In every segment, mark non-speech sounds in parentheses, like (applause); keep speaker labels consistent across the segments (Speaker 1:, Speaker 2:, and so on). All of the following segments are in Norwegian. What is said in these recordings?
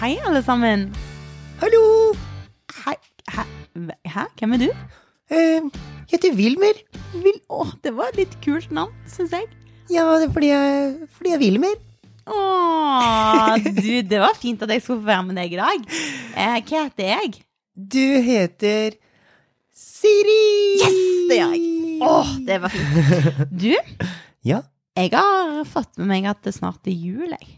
Speaker 1: Hei, alle sammen.
Speaker 2: Hallo!
Speaker 1: Hei, hæ? Hæ? Hvem er du?
Speaker 2: Eh, jeg heter Wilmer.
Speaker 1: Vil... Å, det var et litt kult navn, syns jeg.
Speaker 2: Ja, det er fordi jeg, fordi jeg er Wilmer.
Speaker 1: Å, du, det var fint at jeg skulle få være med deg i dag. Eh, hva heter jeg?
Speaker 2: Du heter Siri!
Speaker 1: Yes, det gjør jeg. Å, det var fint. (laughs) Du,
Speaker 2: Ja.
Speaker 1: jeg har fått med meg at det snart er jul, jeg.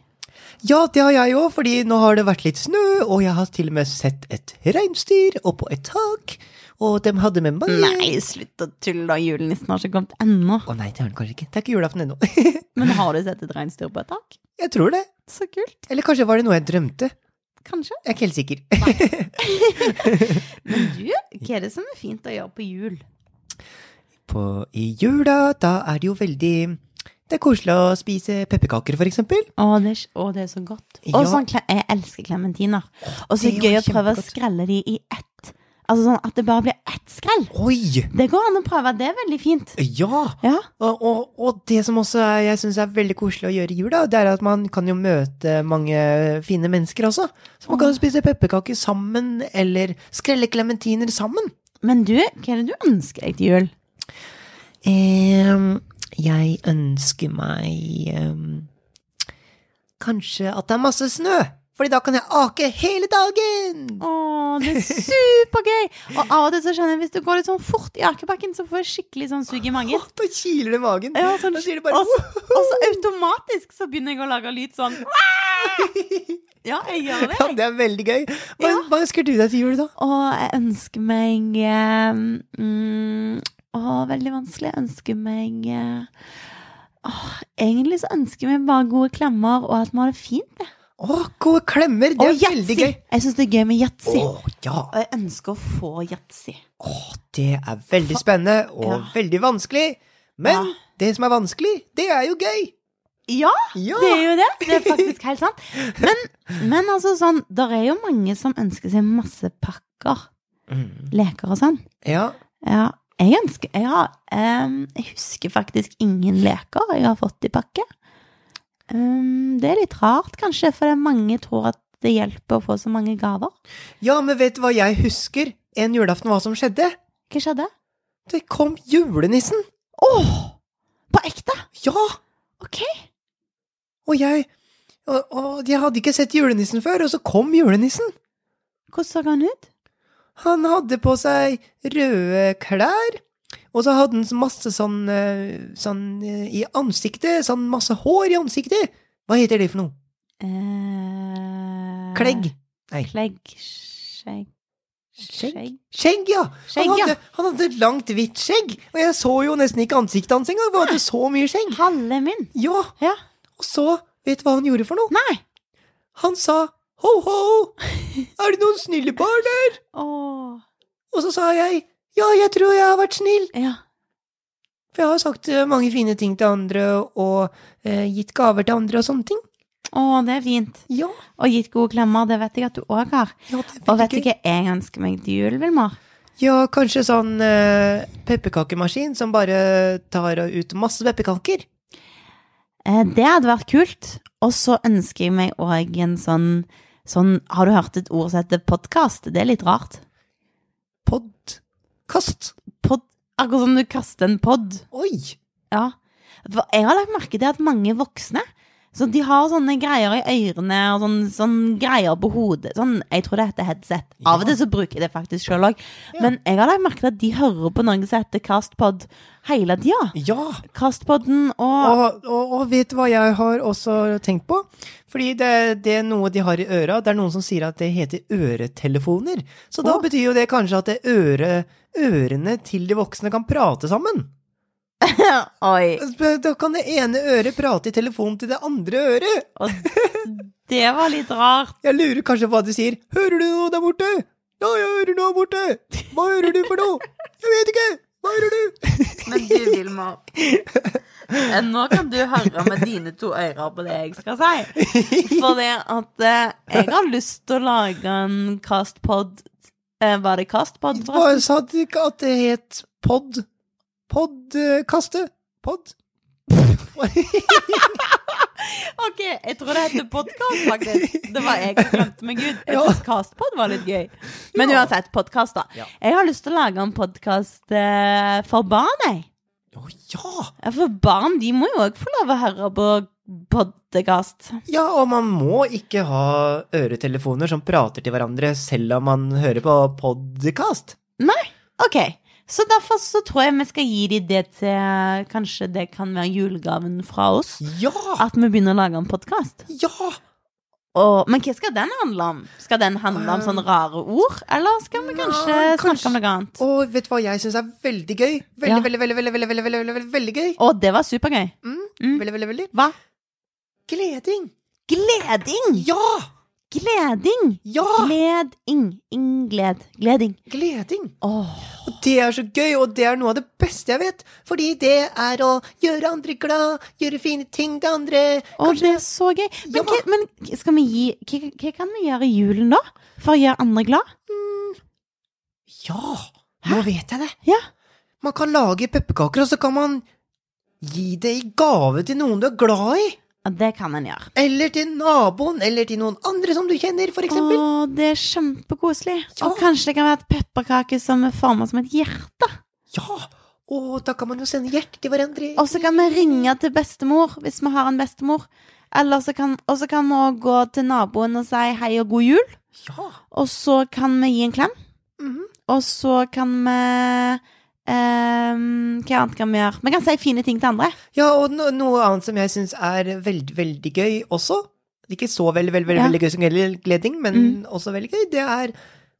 Speaker 2: Ja, det har jeg òg, fordi nå har det vært litt snø, og jeg har til og med sett et reinsdyr oppå et tak. Og de hadde med mange
Speaker 1: Nei, slutt å tulle, da. Julenissen har ikke kommet ennå.
Speaker 2: Å nei, det har den kanskje ikke. Det er ikke julaften ennå. (laughs)
Speaker 1: Men har du sett et reinsdyr på et tak?
Speaker 2: jeg tror det.
Speaker 1: Så kult.
Speaker 2: Eller kanskje var det noe jeg drømte.
Speaker 1: Kanskje.
Speaker 2: Jeg er ikke helt sikker. (laughs)
Speaker 1: Men du, hva er det som er fint å gjøre på jul?
Speaker 2: På, I jula, da er det jo veldig Det er koselig å spise pepperkaker, eksempel.
Speaker 1: Å, det er, å, det er så godt.
Speaker 2: Ja.
Speaker 1: Og sånn, jeg elsker klementiner. Og så gøy å prøve å skrelle de i ett. Altså sånn at det bare blir ett skrell.
Speaker 2: Oi!
Speaker 1: Det går an å prøve. Det er veldig fint.
Speaker 2: Ja!
Speaker 1: Ja.
Speaker 2: Og, og, og det som også er, jeg syns er veldig koselig å gjøre i jula, det er at man kan jo møte mange fine mennesker også. Så man kan jo spise pepperkaker sammen, eller skrelle klementiner sammen.
Speaker 1: Men du, hva er det du ønsker deg til jul?
Speaker 2: Em, jeg ønsker meg um, kanskje at det er masse snø. Fordi da kan jeg ake hele dagen!
Speaker 1: Å, det er supergøy! Og av og til så kjenner jeg hvis det går litt sånn fort i akebakken, så får jeg skikkelig sånn sug i magen.
Speaker 2: Da kiler det i magen.
Speaker 1: Ja, sånn,
Speaker 2: Da sier det bare
Speaker 1: og, så, automatisk så begynner jeg å lage lyd sånn. (laughs) Ja, jeg gjør det.
Speaker 2: Ja, det er veldig gøy. Hva,
Speaker 1: Ja.
Speaker 2: hva ønsker du deg til jul, da?
Speaker 1: Å, jeg ønsker meg mm, Å, veldig vanskelig. Jeg ønsker meg eh, åh, Egentlig så ønsker meg bare gode klemmer, og at vi har det fint. det.
Speaker 2: Å, gode klemmer! Det
Speaker 1: Og
Speaker 2: er veldig gøy.
Speaker 1: Jeg syns det er gøy med yatzy.
Speaker 2: Ja.
Speaker 1: Og jeg ønsker å få yatzy.
Speaker 2: Å, det er veldig spennende og
Speaker 1: Ja.
Speaker 2: veldig vanskelig. Men
Speaker 1: Ja.
Speaker 2: det som er vanskelig, det er jo gøy.
Speaker 1: Ja,
Speaker 2: Ja.
Speaker 1: det er jo det. Det er faktisk helt sant. Men, men altså sånn, der er jo mange som ønsker seg masse pakker.
Speaker 2: Mm.
Speaker 1: Leker og sånn.
Speaker 2: Ja.
Speaker 1: Ja, jeg ønsker Jeg, har, um, jeg husker faktisk ingen leker jeg har fått i pakke. Um, det er litt rart, kanskje, for mange tror at det hjelper å få så mange gaver.
Speaker 2: ja, men vet du hva jeg husker en julaften hva som skjedde?
Speaker 1: Hva skjedde?
Speaker 2: Det kom julenissen.
Speaker 1: Åh! På ekte?
Speaker 2: Ja!
Speaker 1: Ok.
Speaker 2: Og jeg og, og jeg hadde ikke sett julenissen før, og så kom julenissen.
Speaker 1: Hvordan så han ut?
Speaker 2: Han hadde på seg røde klær, og så hadde han masse sånn, eh, sånn eh, i ansiktet, sånn masse hår i ansiktet. Hva heter det for noe?
Speaker 1: Eh,
Speaker 2: Klegg. Nei.
Speaker 1: Klegg. Skjegg.
Speaker 2: Skjegg? Skjegg, ja!
Speaker 1: Skjegg,
Speaker 2: han, hadde, han hadde langt, hvitt skjegg, og jeg så jo nesten ikke ansiktet hans engang, han hadde så mye skjegg.
Speaker 1: Halle min.
Speaker 2: Ja,
Speaker 1: Ja.
Speaker 2: og så, vet du hva han gjorde for noe?
Speaker 1: Nei.
Speaker 2: Han sa ho, ho, er det noen snille barn der?
Speaker 1: Oh.
Speaker 2: Og så sa jeg ja, jeg tror jeg har vært snill.
Speaker 1: Ja.
Speaker 2: For jeg har sagt eh, mange fine ting til andre, og eh, gitt gaver til andre og sånne ting.
Speaker 1: Å, det er fint.
Speaker 2: Ja,
Speaker 1: Og gitt gode klemmer, det vet jeg at du òg har.
Speaker 2: ja
Speaker 1: Og vet du hva jeg ønsker meg til jul, Vilmar?
Speaker 2: Ja, kanskje sånn eh, pepperkakemaskin som bare tar ut masse pepperkaker.
Speaker 1: Eh, det hadde vært kult. Og så ønsker jeg meg òg en sånn, sånn Har du hørt et ord som heter podkast? Det er litt rart.
Speaker 2: Podkast.
Speaker 1: Pod, akkurat som du kaster en pod.
Speaker 2: Oi!
Speaker 1: Ja. For jeg har lagt merke til at mange voksne så de har sånne greier i ørene og sånne, sånne greier på hodet. Sånn, jeg tror det heter headset. Av og til så bruker jeg det faktisk sjøl òg. Men jeg har lagt merke til at de hører på noe som heter Castpod hele tida.
Speaker 2: Ja!
Speaker 1: Castpodden og
Speaker 2: Og, og, og vet du hva jeg har også tenkt på? Fordi det, det er noe de har i øra. Det er noen som sier at det heter øretelefoner. Så da
Speaker 1: oh.
Speaker 2: betyr jo det kanskje at det øre, ørene til de voksne kan prate sammen. (laughs)
Speaker 1: Oi.
Speaker 2: Da kan det ene øret prate i telefonen til det andre øret.
Speaker 1: Og det var litt rart.
Speaker 2: Jeg lurer kanskje på hva du sier. Hører du noe der borte? Ja, jeg hører noe borte. Hva hører du for noe? Jeg vet ikke. Hva hører du?
Speaker 1: Men du, Vilmar. eh, Nå kan du høre med dine to ører på det jeg skal si. For det at eh, jeg har lyst til å lage en castpod eh, Var det castpod, jeg
Speaker 2: sa ikke at det het pod? Podkaste? Pod? (laughs)
Speaker 1: Ok, jeg tror det heter podkast, faktisk. Det var jeg som glemte meg ut. Jeg syns Castpod var litt gøy. Men uansett, podkast, da.
Speaker 2: Ja.
Speaker 1: Jeg har lyst til å lage en podkast eh, for barn, jeg.
Speaker 2: Å ja!
Speaker 1: Ja, For barn de må jo òg få lov å høre på podkast.
Speaker 2: Ja, og man må ikke ha øretelefoner som prater til hverandre selv om man hører på podkast.
Speaker 1: Ok, så derfor så tror jeg vi skal gi de det til Kanskje det kan være julegaven fra oss?
Speaker 2: Ja!
Speaker 1: At vi begynner å lage en podkast?
Speaker 2: Ja!
Speaker 1: Men hva skal den handle om? Skal den handle om sånne rare ord? Eller skal vi kanskje,
Speaker 2: Ja, kanskje-
Speaker 1: snakke om noe annet?
Speaker 2: Å, vet du hva jeg syns er veldig gøy? Veldig,
Speaker 1: Ja.
Speaker 2: veldig, veldig, veldig, veldig, veldig, veldig, veldig, veldig gøy.
Speaker 1: Å, det var supergøy.
Speaker 2: Mm.
Speaker 1: Mm.
Speaker 2: Veldig, veldig, veldig.
Speaker 1: Hva?
Speaker 2: Gleding.
Speaker 1: Gleding!
Speaker 2: Ja!
Speaker 1: Gleding!
Speaker 2: Ja!
Speaker 1: Gleding. Ingled. Gleding.
Speaker 2: Gleding.
Speaker 1: Oh.
Speaker 2: Og det er så gøy, og det er noe av det beste jeg vet. Fordi det er å gjøre andre glad, gjøre fine ting til andre.
Speaker 1: Å, det er så gøy. Men,
Speaker 2: Ja.
Speaker 1: men skal vi gi hva, hva kan vi gjøre i julen, da? For å gjøre andre glad?
Speaker 2: Ja, nå vet jeg det.
Speaker 1: Ja.
Speaker 2: Man kan lage pepperkaker, og så kan man gi det i gave til noen du er glad i.
Speaker 1: Det kan en gjøre.
Speaker 2: Eller til naboen, eller til noen andre som du kjenner, eksempel.
Speaker 1: Å, det er kjempekoselig.
Speaker 2: Ja.
Speaker 1: Og kanskje det kan være et pepperkake som er formet som et hjerte.
Speaker 2: Ja, og da kan man jo sende hjerte til hverandre.
Speaker 1: Og så kan vi ringe til bestemor, hvis vi har en bestemor. Eller så kan, og så kan vi òg gå til naboen og si hei og god jul.
Speaker 2: Ja.
Speaker 1: Og så kan vi gi en klem.
Speaker 2: mhm.
Speaker 1: Og så kan vi ehm, Hva annet kan vi gjøre? Vi kan si fine ting til andre.
Speaker 2: ja, og no noe annet som jeg syns er veldig, veldig gøy også. Ikke så veldig, veldig, veldig,
Speaker 1: Ja.
Speaker 2: veldig gøy som gleding, men
Speaker 1: Mm.
Speaker 2: også veldig gøy. Det er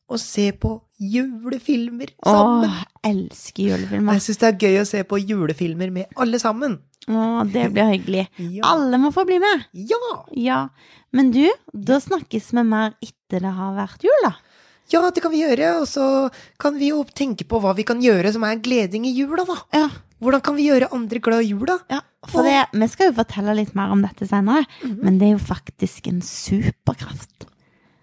Speaker 2: å se på julefilmer sammen.
Speaker 1: Åh, elsker julefilmer.
Speaker 2: Jeg syns det er gøy å se på julefilmer med alle sammen.
Speaker 1: Åh, det blir hyggelig.
Speaker 2: Ja.
Speaker 1: Alle må få bli med.
Speaker 2: Ja!
Speaker 1: Ja. Men du, da snakkes vi mer etter det har vært jul, da.
Speaker 2: Ja, det kan vi gjøre. Og så kan vi jo tenke på hva vi kan gjøre som er gleding i jula, da.
Speaker 1: Ja.
Speaker 2: Hvordan kan vi gjøre andre glad i jula?
Speaker 1: Ja, for det, Vi skal jo fortelle litt mer om dette senere,
Speaker 2: Mhm.
Speaker 1: men det er jo faktisk en superkraft.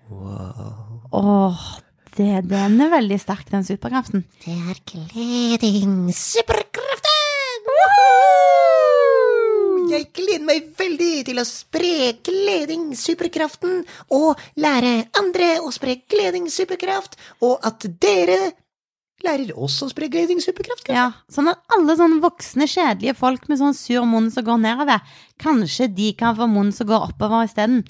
Speaker 2: Wow.
Speaker 1: Åh, det, den er veldig sterk, den superkraften.
Speaker 2: Det er gleding. Superkraften! Jeg gleder meg veldig til å spre gleding, superkraften, og lære andre å spre gleding, superkraft, og at dere lærer oss å spre gleding, superkraft. kanskje?
Speaker 1: Ja, Sånn at alle sånne voksne, kjedelige folk med sånn sur munn som går nedover, kanskje de kan få munn som går oppover isteden.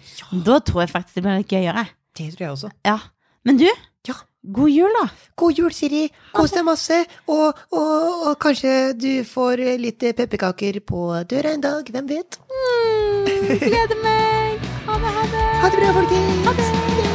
Speaker 1: Da tror jeg faktisk det blir litt gøyere.
Speaker 2: Det tror jeg også.
Speaker 1: Ja. Men du,
Speaker 2: Ja.
Speaker 1: God jul, da.
Speaker 2: God jul, Siri. Kos deg masse. Og, og, og kanskje du får litt pepperkaker på døra en dag. Hvem vet?
Speaker 1: Mm, gleder meg. Ha det, ha det.
Speaker 2: Ha det bra, folkens.
Speaker 1: Ha det.